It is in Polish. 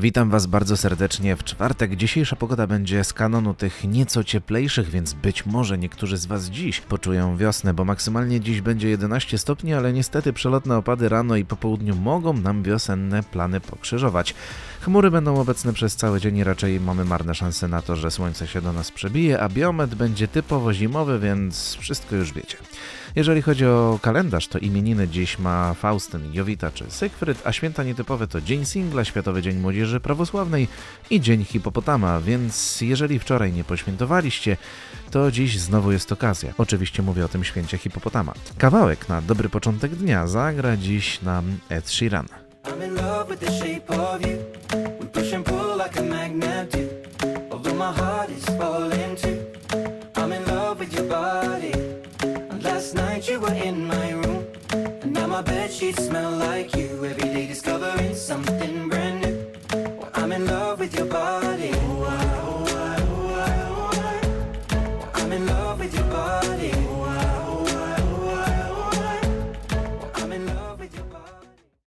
Witam Was bardzo serdecznie w czwartek. Dzisiejsza pogoda będzie z kanonu tych nieco cieplejszych, więc być może niektórzy z Was dziś poczują wiosnę, bo maksymalnie dziś będzie 11 stopni, ale niestety przelotne opady rano i po południu mogą nam wiosenne plany pokrzyżować. Chmury będą obecne przez cały dzień i raczej mamy marne szanse na to, że słońce się do nas przebije, a biometr będzie typowo zimowy, więc wszystko już wiecie. Jeżeli chodzi o kalendarz, to imieniny dziś ma Faustyn, Jowita czy Sygfryd, a święta nietypowe to Dzień Singla, Światowy Dzień Młodzieży Prawosławnej i Dzień Hipopotama, więc jeżeli wczoraj nie poświętowaliście, to dziś znowu jest okazja. Oczywiście mówię o tym święcie Hipopotama. Kawałek na dobry początek dnia zagra dziś nam Ed Sheeran. I'm in love with the shape of you. We push and pull like a magnet do. Although my heart is falling too. were in my room. And now my bed sheets smell like you. Every day discovering something